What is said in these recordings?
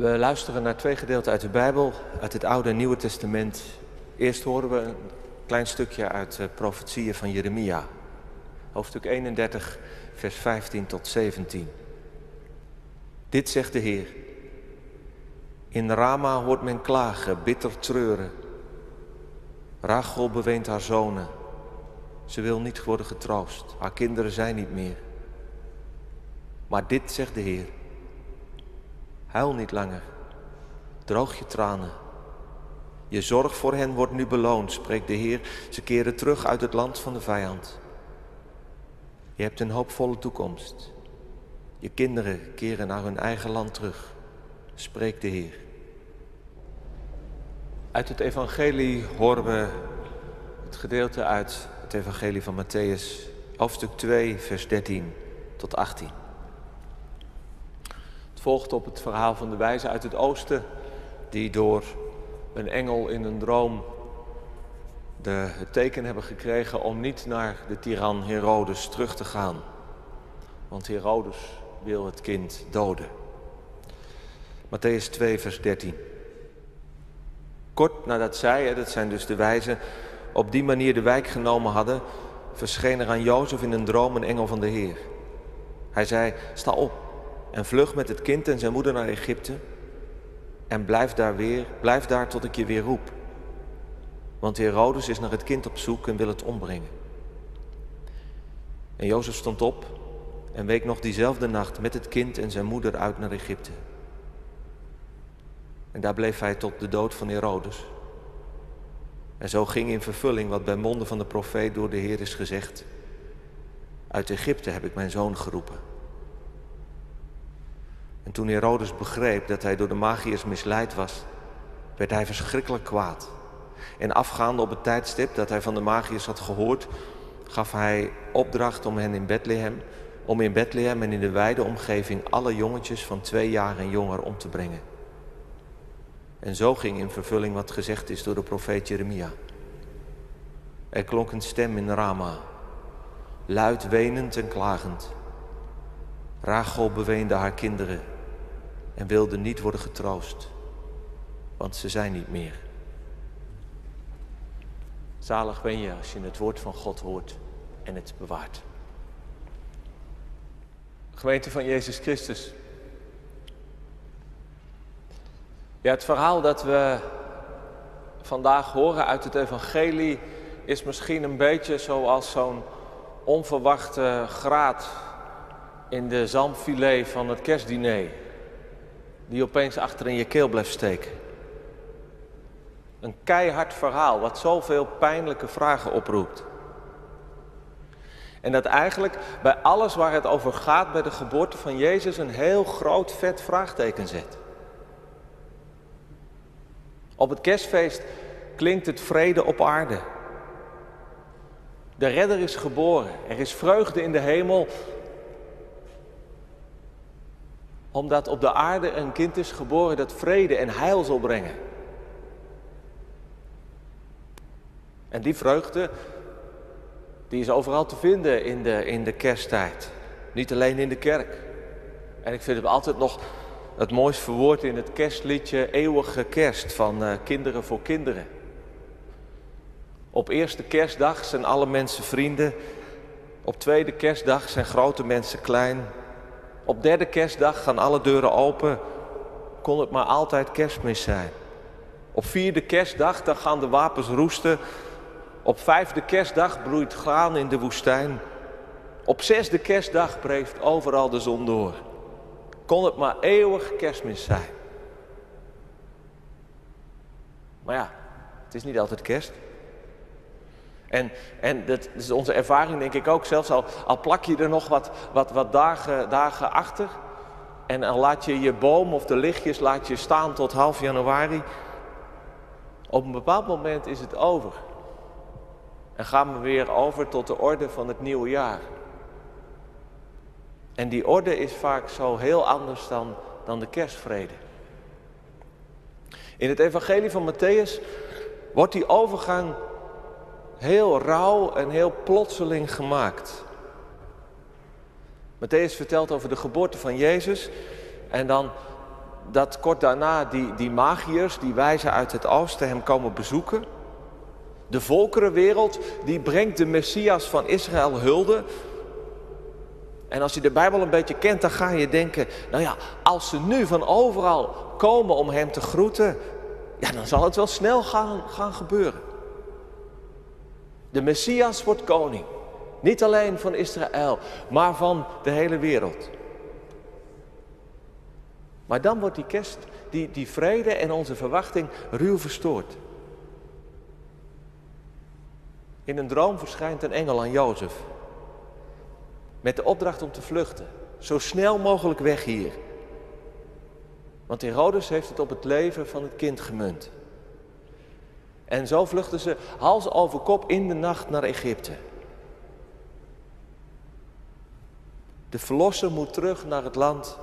We luisteren naar twee gedeelten uit de Bijbel, uit het Oude en Nieuwe Testament. Eerst horen we een klein stukje uit de profetieën van Jeremia, hoofdstuk 31, vers 15 tot 17. Dit zegt de Heer. In Rama hoort men klagen, bitter treuren. Rachel beweent haar zonen. Ze wil niet worden getroost. Haar kinderen zijn niet meer. Maar dit zegt de Heer. Huil niet langer. Droog je tranen. Je zorg voor hen wordt nu beloond, spreekt de Heer. Ze keren terug uit het land van de vijand. Je hebt een hoopvolle toekomst. Je kinderen keren naar hun eigen land terug, spreekt de Heer. Uit het Evangelie horen we het gedeelte uit het Evangelie van Matthäus, hoofdstuk 2, vers 13 tot 18. Volgt op het verhaal van de wijze uit het oosten, die door een engel in een droom de, het teken hebben gekregen om niet naar de tiran Herodes terug te gaan. Want Herodes wil het kind doden. Matthäus 2, vers 13. Kort nadat zij, dat zijn dus de wijzen, op die manier de wijk genomen hadden, verscheen er aan Jozef in een droom een engel van de Heer. Hij zei, sta op en vlug met het kind en zijn moeder naar Egypte en blijf daar weer, blijf daar tot ik je weer roep. Want Herodes is naar het kind op zoek en wil het ombrengen. En Jozef stond op en week nog diezelfde nacht met het kind en zijn moeder uit naar Egypte. En daar bleef hij tot de dood van Herodes. En zo ging in vervulling wat bij monden van de profeet door de Heer is gezegd. Uit Egypte heb ik mijn zoon geroepen. En toen Herodes begreep dat hij door de magiërs misleid was, werd hij verschrikkelijk kwaad. En afgaande op het tijdstip dat hij van de magiërs had gehoord, gaf hij opdracht om hen in Bethlehem, om in Bethlehem en in de wijde omgeving alle jongetjes van twee jaar en jonger om te brengen. En zo ging in vervulling wat gezegd is door de profeet Jeremia. Er klonk een stem in Rama, luid wenend en klagend. Rachel beweende haar kinderen en wilde niet worden getroost, want ze zijn niet meer. Zalig ben je als je het woord van God hoort en het bewaart. Gemeente van Jezus Christus. Ja, het verhaal dat we vandaag horen uit het Evangelie is misschien een beetje zoals zo'n onverwachte graad in de zalmfilet van het kerstdiner, die opeens achter in je keel blijft steken. Een keihard verhaal wat zoveel pijnlijke vragen oproept. En dat eigenlijk bij alles waar het over gaat, bij de geboorte van Jezus, een heel groot vet vraagteken zet. Op het kerstfeest klinkt het vrede op aarde. De redder is geboren. Er is vreugde in de hemel. Omdat op de aarde een kind is geboren dat vrede en heil zal brengen. En die vreugde, die is overal te vinden in de, in de kersttijd. Niet alleen in de kerk. En ik vind het altijd nog het mooist verwoord in het kerstliedje Eeuwige Kerst van uh, Kinderen voor Kinderen. Op eerste kerstdag zijn alle mensen vrienden. Op tweede kerstdag zijn grote mensen klein. Op derde kerstdag gaan alle deuren open. Kon het maar altijd kerstmis zijn. Op vierde kerstdag dan gaan de wapens roesten. Op vijfde kerstdag broeit graan in de woestijn. Op zesde kerstdag breekt overal de zon door. Kon het maar eeuwig kerstmis zijn. Maar ja, het is niet altijd kerst. En, en dat is onze ervaring denk ik ook, zelfs al, plak je er nog wat, wat, wat dagen, dagen achter. En dan laat je je boom of de lichtjes laat je staan tot half januari. Op een bepaald moment is het over. En gaan we weer over tot de orde van het nieuwe jaar. En die orde is vaak zo heel anders dan, dan de kerstvrede. In het evangelie van Matthäus wordt die overgang heel rauw en heel plotseling gemaakt. Matthäus vertelt over de geboorte van Jezus en dan dat kort daarna die, die magiërs, die wijzen uit het oosten, hem komen bezoeken. De volkerenwereld, die brengt de Messias van Israël hulde. En als je de Bijbel een beetje kent, dan ga je denken, nou ja, als ze nu van overal komen om hem te groeten, ja, dan zal het wel snel gaan, gaan gebeuren. De Messias wordt koning. Niet alleen van Israël, maar van de hele wereld. Maar dan wordt die kerst, die, die vrede en onze verwachting ruw verstoord. In een droom verschijnt een engel aan Jozef. Met de opdracht om te vluchten. Zo snel mogelijk weg hier. Want Herodes heeft het op het leven van het kind gemunt. En zo vluchten ze hals over kop in de nacht naar Egypte. De verlosser moet terug naar het land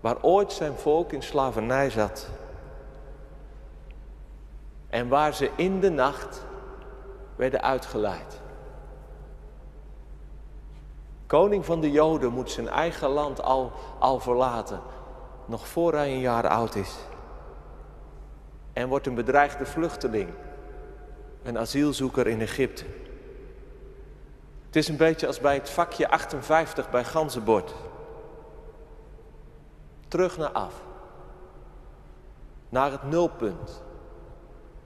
waar ooit zijn volk in slavernij zat. En waar ze in de nacht werden uitgeleid. Koning van de Joden moet zijn eigen land al, al verlaten, nog voor hij een jaar oud is. En wordt een bedreigde vluchteling, een asielzoeker in Egypte. Het is een beetje als bij het vakje 58 bij Ganzenbord. Terug naar af. Naar het nulpunt.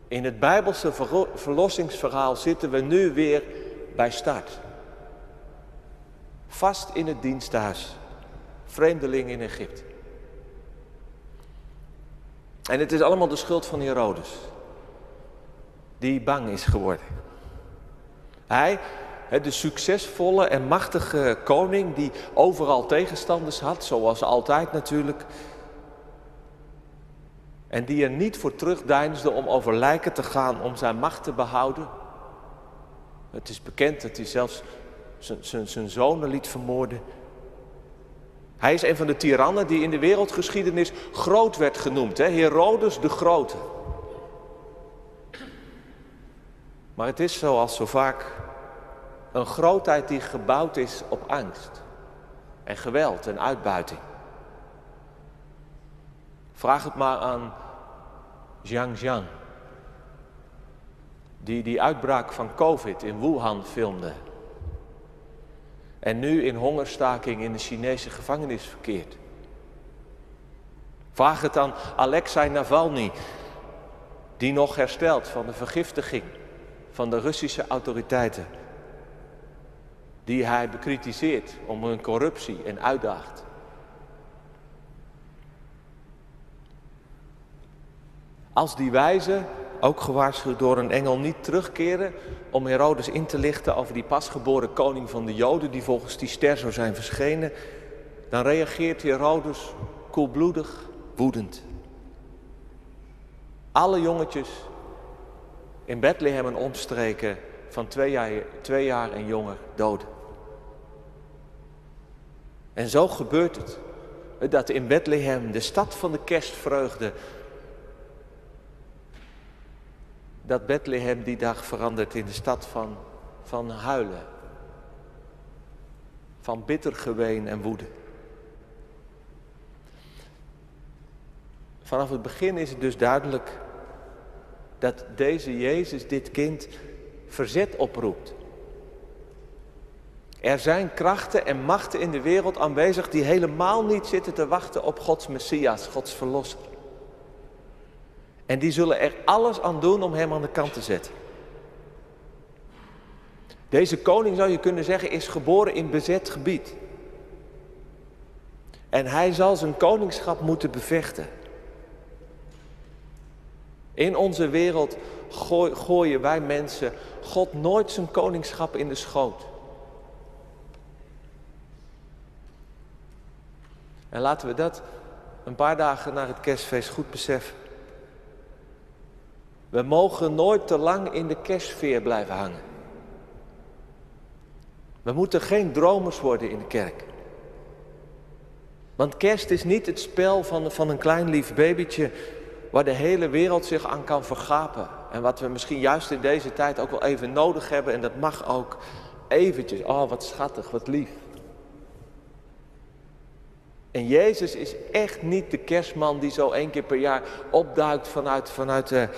In het Bijbelse verlossingsverhaal zitten we nu weer bij start. Vast in het diensthuis. Vreemdeling in Egypte. En het is allemaal de schuld van Herodes. Die bang is geworden. Hij, de succesvolle en machtige koning die overal tegenstanders had, zoals altijd natuurlijk. En die er niet voor terugdeinsde om over lijken te gaan om zijn macht te behouden. Het is bekend dat hij zelfs zijn zonen liet vermoorden. Hij is een van de tirannen die in de wereldgeschiedenis groot werd genoemd. Hè? Herodes de Grote. Maar het is zoals zo vaak een grootheid die gebouwd is op angst en geweld en uitbuiting. Vraag het maar aan Jiang Jiang, die die uitbraak van COVID in Wuhan filmde. En nu in hongerstaking in de Chinese gevangenis verkeert. Vraag het aan Alexei Navalny, die nog herstelt van de vergiftiging van de Russische autoriteiten die hij bekritiseert om hun corruptie en uitdaagt. Als die wijzen, ook gewaarschuwd door een engel, niet terugkeren om Herodes in te lichten over die pasgeboren koning van de Joden, die volgens die ster zou zijn verschenen, dan reageert Herodes koelbloedig, woedend. Alle jongetjes in Bethlehem en omstreken van twee jaar, jaar en jonger doden. En zo gebeurt het. Dat in Bethlehem, de stad van de kerstvreugde, dat Bethlehem die dag verandert in de stad van, van huilen. Van bitter geween en woede. Vanaf het begin is het dus duidelijk dat deze Jezus, dit kind, verzet oproept. Er zijn krachten en machten in de wereld aanwezig die helemaal niet zitten te wachten op Gods Messias, Gods Verlosser. En die zullen er alles aan doen om hem aan de kant te zetten. Deze koning, zou je kunnen zeggen, is geboren in bezet gebied. En hij zal zijn koningschap moeten bevechten. In onze wereld gooien wij mensen God nooit zijn koningschap in de schoot. En laten we dat een paar dagen na het kerstfeest goed beseffen. We mogen nooit te lang in de kerstfeer blijven hangen. We moeten geen dromers worden in de kerk. Want kerst is niet het spel van, van een klein lief babytje waar de hele wereld zich aan kan vergapen. En wat we misschien juist in deze tijd ook wel even nodig hebben. En dat mag ook eventjes. Oh, wat schattig, wat lief. En Jezus is echt niet de kerstman die zo één keer per jaar opduikt vanuit, vanuit, de,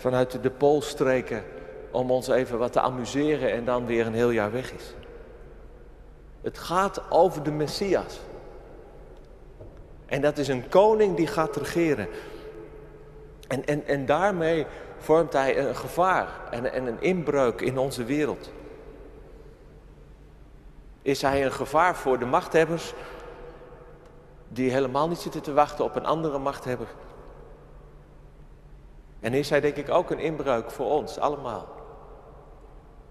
vanuit de Poolstreken om ons even wat te amuseren en dan weer een heel jaar weg is. Het gaat over de Messias. En dat is een koning die gaat regeren. En, en, en daarmee vormt hij een gevaar en, en een inbreuk in onze wereld. Is hij een gevaar voor de machthebbers die helemaal niet zitten te wachten op een andere machthebber? En is hij denk ik ook een inbreuk voor ons allemaal.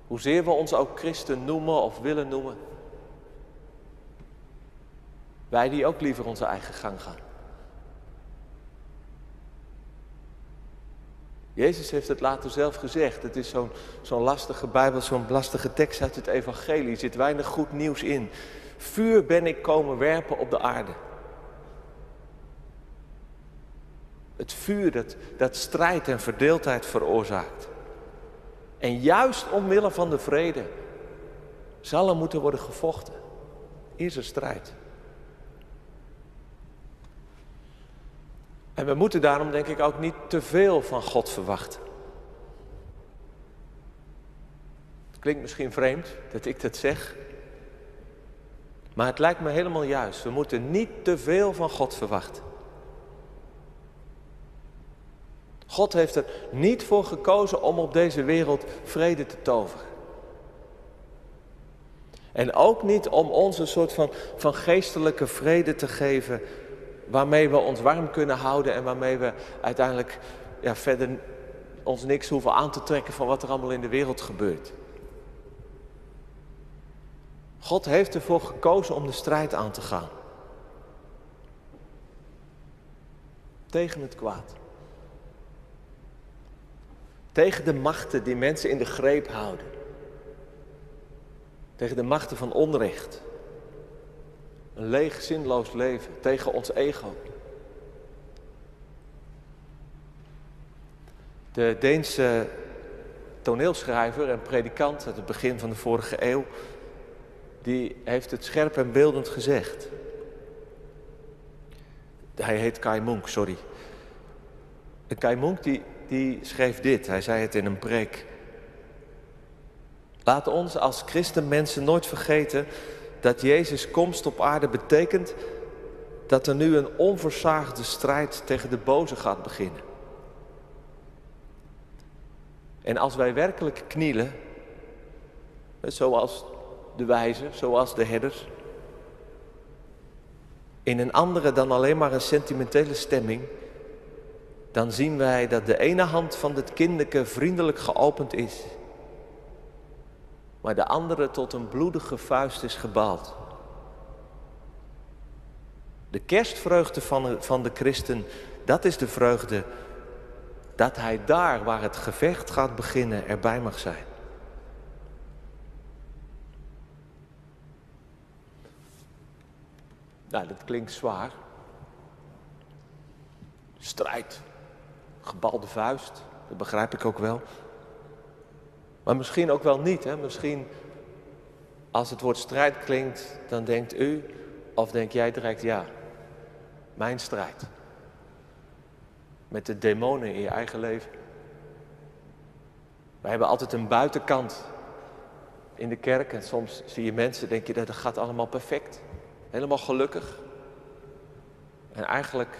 Hoezeer we ons ook christen noemen of willen noemen. Wij die ook liever onze eigen gang gaan. Jezus heeft het later zelf gezegd. Het is zo'n zo'n lastige Bijbel, zo'n lastige tekst uit het Evangelie. Er zit weinig goed nieuws in. Vuur ben ik komen werpen op de aarde. Het vuur dat, dat strijd en verdeeldheid veroorzaakt. En juist omwille van de vrede zal er moeten worden gevochten. Is er strijd. En we moeten daarom denk ik ook niet te veel van God verwachten. Het klinkt misschien vreemd dat ik dat zeg. Maar het lijkt me helemaal juist. We moeten niet te veel van God verwachten. God heeft er niet voor gekozen om op deze wereld vrede te toveren. En ook niet om ons een soort van, van geestelijke vrede te geven waarmee we ons warm kunnen houden en waarmee we uiteindelijk ja, verder ons niks hoeven aan te trekken van wat er allemaal in de wereld gebeurt. God heeft ervoor gekozen om de strijd aan te gaan. Tegen het kwaad. Tegen de machten die mensen in de greep houden. Tegen de machten van onrecht. Een leeg, zinloos leven tegen ons ego. De Deense toneelschrijver en predikant uit het begin van de vorige eeuw, die heeft het scherp en beeldend gezegd. Hij heet Kai Munk, sorry. En Kai Munk die, die schreef dit, hij zei het in een preek. Laat ons als christenmensen nooit vergeten dat Jezus' komst op aarde betekent dat er nu een onversaagde strijd tegen de boze gaat beginnen. En als wij werkelijk knielen, zoals de wijzen, zoals de herders, in een andere dan alleen maar een sentimentele stemming, dan zien wij dat de ene hand van het kinderke vriendelijk geopend is maar de andere tot een bloedige vuist is gebald. De kerstvreugde van van de christen, dat is de vreugde dat hij daar waar het gevecht gaat beginnen erbij mag zijn. Nou, dat klinkt zwaar. Strijd, gebalde vuist, dat begrijp ik ook wel. Maar misschien ook wel niet. Hè? Misschien als het woord strijd klinkt, dan denkt u of denk jij direct ja. Mijn strijd. Met de demonen in je eigen leven. Wij hebben altijd een buitenkant in de kerk en soms zie je mensen, denk je dat het gaat allemaal perfect. Helemaal gelukkig. En eigenlijk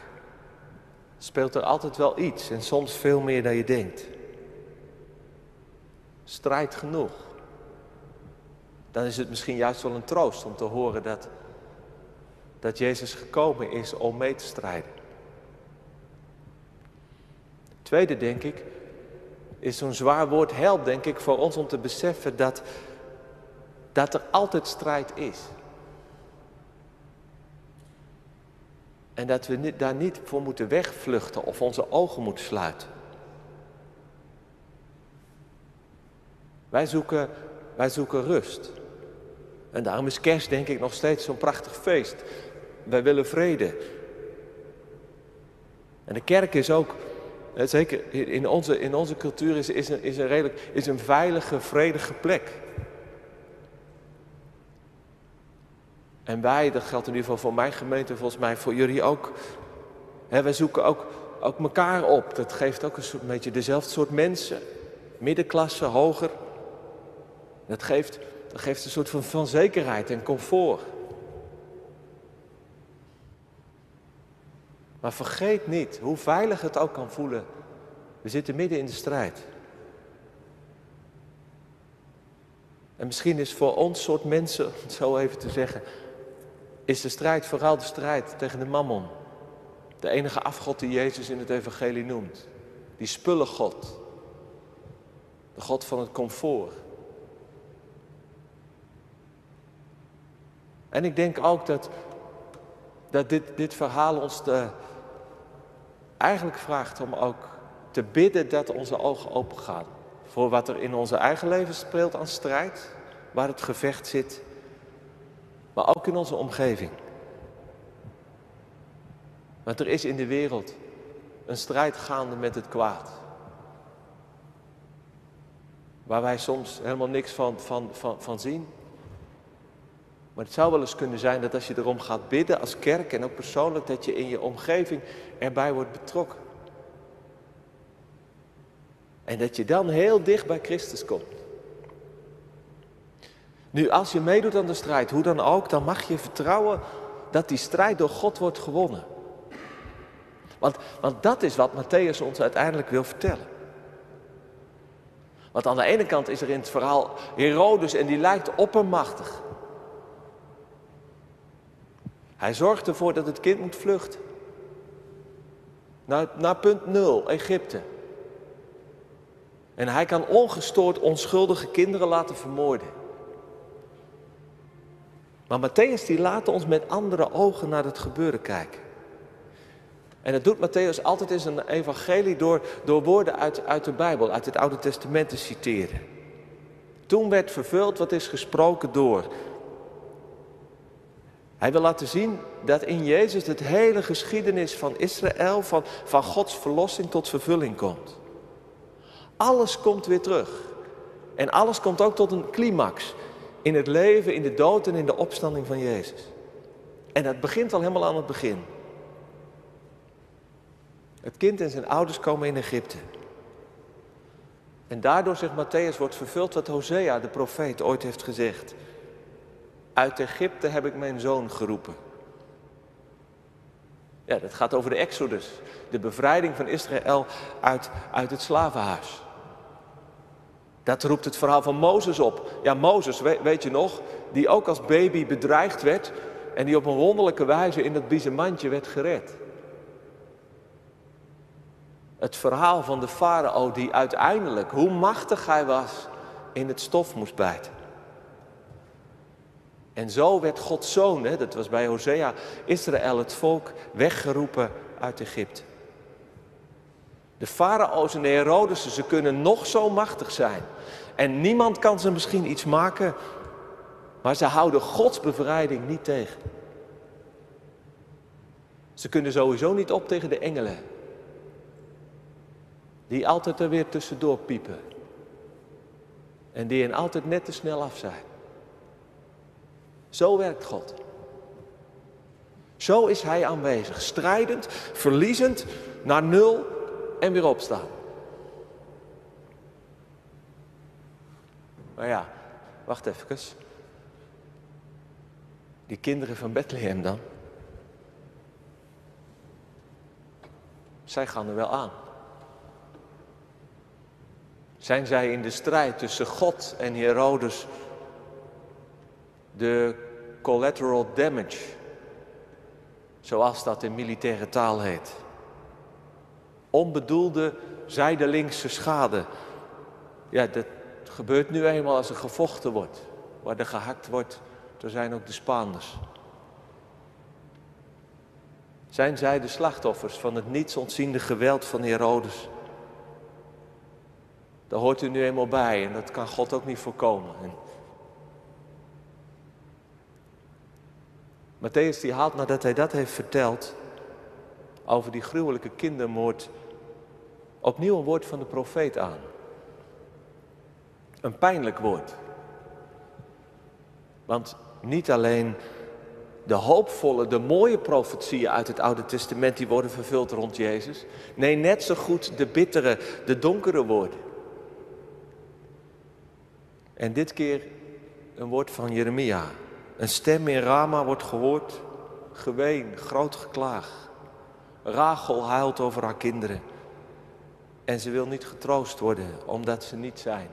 speelt er altijd wel iets en soms veel meer dan je denkt strijd genoeg. Dan is het misschien juist wel een troost om te horen dat, dat Jezus gekomen is om mee te strijden. Tweede, denk ik, is zo'n zwaar woord helpt, denk ik, voor ons om te beseffen dat, dat er altijd strijd is. En dat we daar niet voor moeten wegvluchten of onze ogen moeten sluiten. Wij zoeken, wij zoeken rust. En daarom is kerst denk ik nog steeds zo'n prachtig feest. Wij willen vrede. En de kerk is ook, zeker in onze, in onze cultuur, is, is, een, is, een redelijk, is een veilige, vredige plek. En wij, dat geldt in ieder geval voor mijn gemeente, volgens mij voor jullie ook. Hè, wij zoeken ook, ook elkaar op. Dat geeft ook een, soort, beetje dezelfde soort mensen. Middenklasse, hoger. Dat geeft, dat geeft een soort van, van zekerheid en comfort. Maar vergeet niet, hoe veilig het ook kan voelen, we zitten midden in de strijd. En misschien is voor ons soort mensen, om het zo even te zeggen, is de strijd vooral de strijd tegen de mammon. De enige afgod die Jezus in het evangelie noemt. Die spullen-God. De God van het comfort. En ik denk ook dat, dat dit, dit verhaal ons de, eigenlijk vraagt om ook te bidden dat onze ogen open gaan. Voor wat er in onze eigen leven speelt aan strijd. Waar het gevecht zit maar ook in onze omgeving. Want er is in de wereld een strijd gaande met het kwaad. Waar wij soms helemaal niks van, van, van, van zien. Maar het zou wel eens kunnen zijn dat als je erom gaat bidden als kerk en ook persoonlijk, dat je in je omgeving erbij wordt betrokken. En dat je dan heel dicht bij Christus komt. Nu, als je meedoet aan de strijd, hoe dan ook, dan mag je vertrouwen dat die strijd door God wordt gewonnen. Want, dat is wat Matthäus ons uiteindelijk wil vertellen. Want aan de ene kant is er in het verhaal Herodes en die lijkt oppermachtig. Hij zorgt ervoor dat het kind moet vluchten. Naar, naar punt nul, Egypte. En hij kan ongestoord onschuldige kinderen laten vermoorden. Maar Matthäus die laat ons met andere ogen naar het gebeuren kijken. En dat doet Matthäus altijd in zijn evangelie door, door woorden uit, uit de Bijbel, uit het Oude Testament te citeren. Toen werd vervuld wat is gesproken door. Hij wil laten zien dat in Jezus het hele geschiedenis van Israël, van, van Gods verlossing tot vervulling komt. Alles komt weer terug. En alles komt ook tot een climax in het leven, in de dood en in de opstanding van Jezus. En dat begint al helemaal aan het begin. Het kind en zijn ouders komen in Egypte. En daardoor, zegt Matthäus, wordt vervuld wat Hosea, de profeet, ooit heeft gezegd. Uit Egypte heb ik mijn zoon geroepen. Ja, dat gaat over de Exodus, de bevrijding van Israël uit, uit het slavenhuis. Dat roept het verhaal van Mozes op. Ja, Mozes, weet je nog, die ook als baby bedreigd werd en die op een wonderlijke wijze in dat biezenmandje werd gered. Het verhaal van de farao die uiteindelijk, hoe machtig hij was, in het stof moest bijten. En zo werd Gods zoon, hè, dat was bij Hosea, Israël, het volk, weggeroepen uit Egypte. De farao's en de Herodesen, ze kunnen nog zo machtig zijn. En niemand kan ze misschien iets maken, maar ze houden Gods bevrijding niet tegen. Ze kunnen sowieso niet op tegen de engelen. Die altijd er weer tussendoor piepen. En die er altijd net te snel af zijn. Zo werkt God. Zo is Hij aanwezig. Strijdend, verliezend, naar nul en weer opstaan. Maar ja, wacht even. Die kinderen van Bethlehem dan? Zij gaan er wel aan. Zijn zij in de strijd tussen God en Herodes de collateral damage, zoals dat in militaire taal heet? Onbedoelde zijdelingse schade. Ja, dat gebeurt nu eenmaal als er gevochten wordt. Waar er gehakt wordt, er zijn ook de Spaanders. Zijn zij de slachtoffers van het niets ontziende geweld van Herodes? Daar hoort u nu eenmaal bij en dat kan God ook niet voorkomen. En Matthäus die haalt nadat hij dat heeft verteld over die gruwelijke kindermoord opnieuw een woord van de profeet aan. Een pijnlijk woord. Want niet alleen de hoopvolle, de mooie profetieën uit het Oude Testament, die worden vervuld rond Jezus. Nee, net zo goed de bittere, de donkere woorden. En dit keer een woord van Jeremia. Een stem in Rama wordt gehoord, geween, groot geklaag. Rachel huilt over haar kinderen. En ze wil niet getroost worden, omdat ze niet zijn.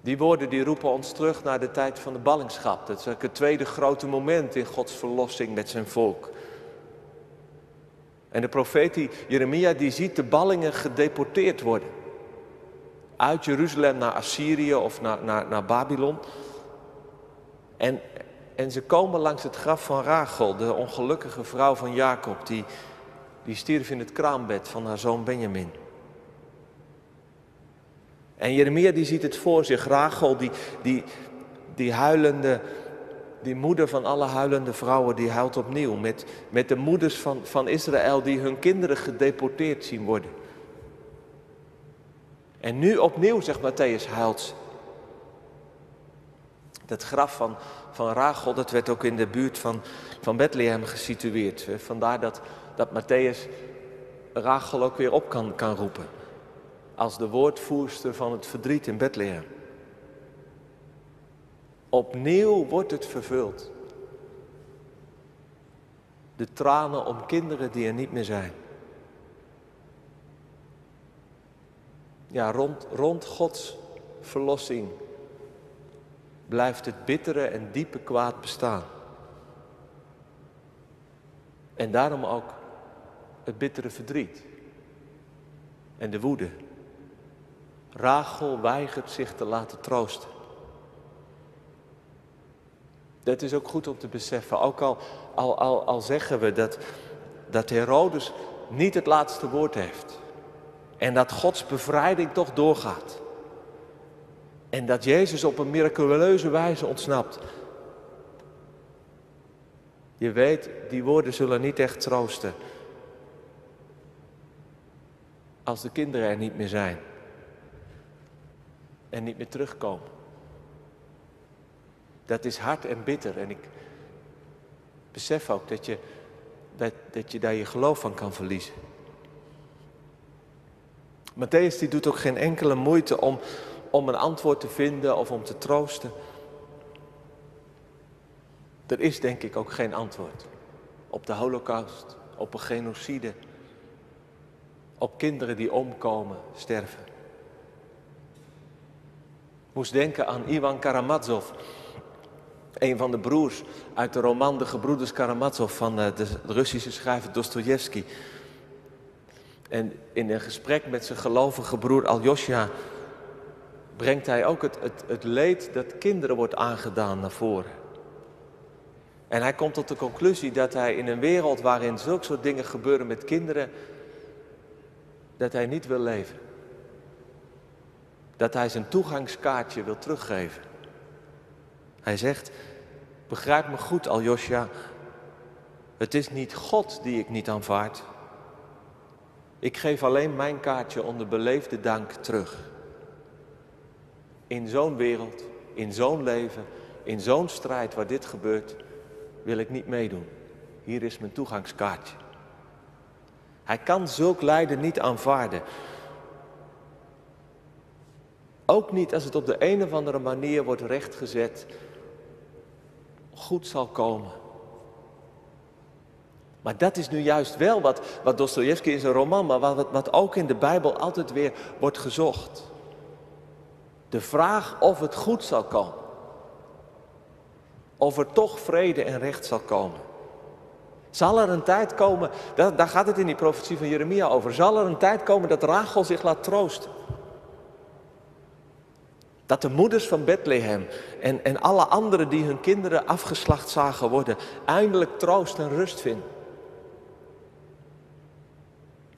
Die woorden die roepen ons terug naar de tijd van de ballingschap. Dat is het tweede grote moment in Gods verlossing met zijn volk. En de profeet Jeremia die ziet de ballingen gedeporteerd worden. Uit Jeruzalem naar Assyrië of naar, naar, naar Babylon. En, en ze komen langs het graf van Rachel, de ongelukkige vrouw van Jacob, die, die stierf in het kraambed van haar zoon Benjamin. En Jeremia die ziet het voor zich, Rachel, die, die, die huilende, die moeder van alle huilende vrouwen, die huilt opnieuw. Met, met de moeders van, van Israël die hun kinderen gedeporteerd zien worden. En nu opnieuw, zegt Matthäus, huilt. Dat graf van, van Rachel, dat werd ook in de buurt van, van Bethlehem gesitueerd. Vandaar dat, dat Matthäus Rachel ook weer op kan, kan roepen als de woordvoerster van het verdriet in Bethlehem. Opnieuw wordt het vervuld. De tranen om kinderen die er niet meer zijn. Ja, rond, rond Gods verlossing blijft het bittere en diepe kwaad bestaan. En daarom ook het bittere verdriet en de woede. Rachel weigert zich te laten troosten. Dat is ook goed om te beseffen. Ook al, al, al, al zeggen we dat, dat Herodes niet het laatste woord heeft. En dat Gods bevrijding toch doorgaat. En dat Jezus op een miraculeuze wijze ontsnapt. Je weet, die woorden zullen niet echt troosten. Als de kinderen er niet meer zijn en niet meer terugkomen. Dat is hard en bitter en ik besef ook dat je, dat, dat je daar je geloof van kan verliezen. Matthäus die doet ook geen enkele moeite om, om een antwoord te vinden of om te troosten. Er is denk ik ook geen antwoord op de holocaust, op een genocide, op kinderen die omkomen, sterven moest denken aan Ivan Karamazov. Een van de broers uit de roman De Gebroeders Karamazov van eh, de Russische schrijver Dostoevsky. En in een gesprek met zijn gelovige broer Aljosja brengt hij ook het, het, het leed dat kinderen wordt aangedaan naar voren. En hij komt tot de conclusie dat hij in een wereld waarin zulke soort dingen gebeuren met kinderen, dat hij niet wil leven dat hij zijn toegangskaartje wil teruggeven. Hij zegt, begrijp me goed Aljosja, het is niet God die ik niet aanvaard. Ik geef alleen mijn kaartje onder beleefde dank terug. In zo'n wereld, in zo'n leven, in zo'n strijd waar dit gebeurt, wil ik niet meedoen. Hier is mijn toegangskaartje. Hij kan zulk lijden niet aanvaarden. Ook niet als het op de een of andere manier wordt rechtgezet, goed zal komen. Maar dat is nu juist wel wat, wat Dostoevsky in zijn roman, maar wat, wat ook in de Bijbel altijd weer wordt gezocht. De vraag of het goed zal komen. Of er toch vrede en recht zal komen. Zal er een tijd komen, daar, daar gaat het in die profetie van Jeremia over. Zal er een tijd komen dat Rachel zich laat troosten? Dat de moeders van Bethlehem en, en alle anderen die hun kinderen afgeslacht zagen worden, eindelijk troost en rust vinden.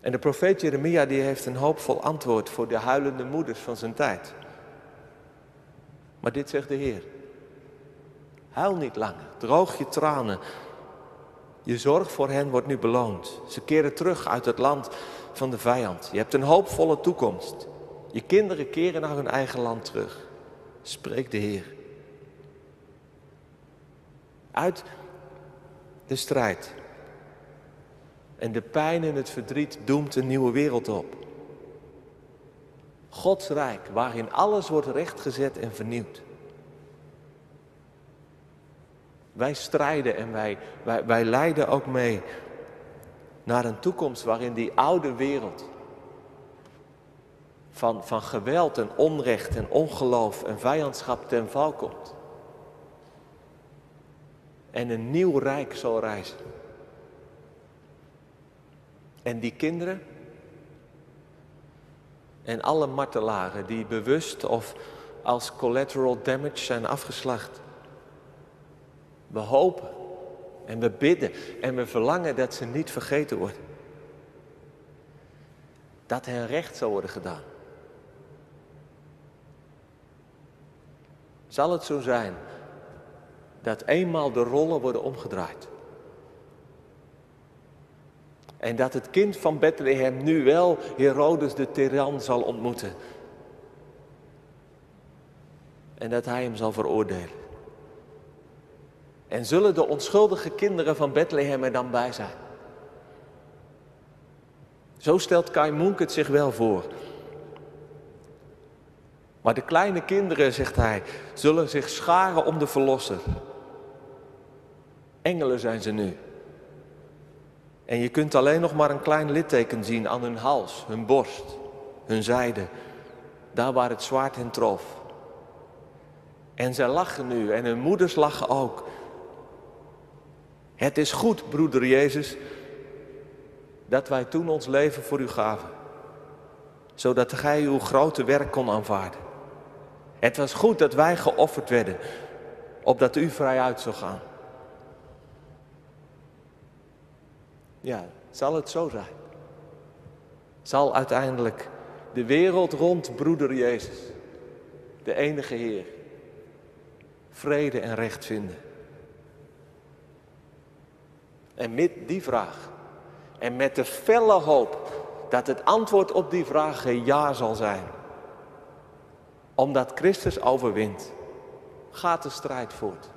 En de profeet Jeremia die heeft een hoopvol antwoord voor de huilende moeders van zijn tijd. Maar dit zegt de Heer. Huil niet langer, droog je tranen. Je zorg voor hen wordt nu beloond. Ze keren terug uit het land van de vijand. Je hebt een hoopvolle toekomst. Je kinderen keren naar hun eigen land terug. Spreek de Heer. Uit de strijd. En de pijn en het verdriet doemt een nieuwe wereld op. Gods rijk, waarin alles wordt rechtgezet en vernieuwd. Wij strijden en wij, wij, wij leiden ook mee naar een toekomst waarin die oude wereld van, van geweld en onrecht en ongeloof en vijandschap ten val komt. En een nieuw rijk zal reizen. En die kinderen en alle martelaren die bewust of als collateral damage zijn afgeslacht. We hopen en we bidden en we verlangen dat ze niet vergeten worden. Dat hen recht zal worden gedaan. Zal het zo zijn dat eenmaal de rollen worden omgedraaid? En dat het kind van Bethlehem nu wel Herodes de tiran zal ontmoeten. En dat hij hem zal veroordelen. En zullen de onschuldige kinderen van Bethlehem er dan bij zijn? Zo stelt Kai het zich wel voor. Maar de kleine kinderen, zegt hij, zullen zich scharen om de verlosser. Engelen zijn ze nu. En je kunt alleen nog maar een klein litteken zien aan hun hals, hun borst, hun zijde. Daar waar het zwaard hen trof. En zij lachen nu en hun moeders lachen ook. Het is goed, broeder Jezus, dat wij toen ons leven voor u gaven. Zodat gij uw grote werk kon aanvaarden. Het was goed dat wij geofferd werden, opdat u vrij uit zou gaan. Ja, zal het zo zijn? Zal uiteindelijk de wereld rond broeder Jezus, de enige Heer, vrede en recht vinden? En met die vraag en met de felle hoop dat het antwoord op die vraag ja zal zijn. Omdat Christus overwint, gaat de strijd voort.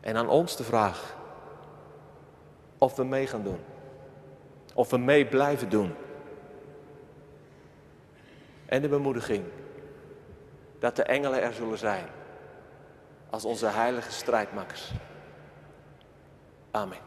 En aan ons de vraag, of we mee gaan doen. Of we mee blijven doen. En de bemoediging dat de engelen er zullen zijn als onze heilige strijdmakkers. Amen.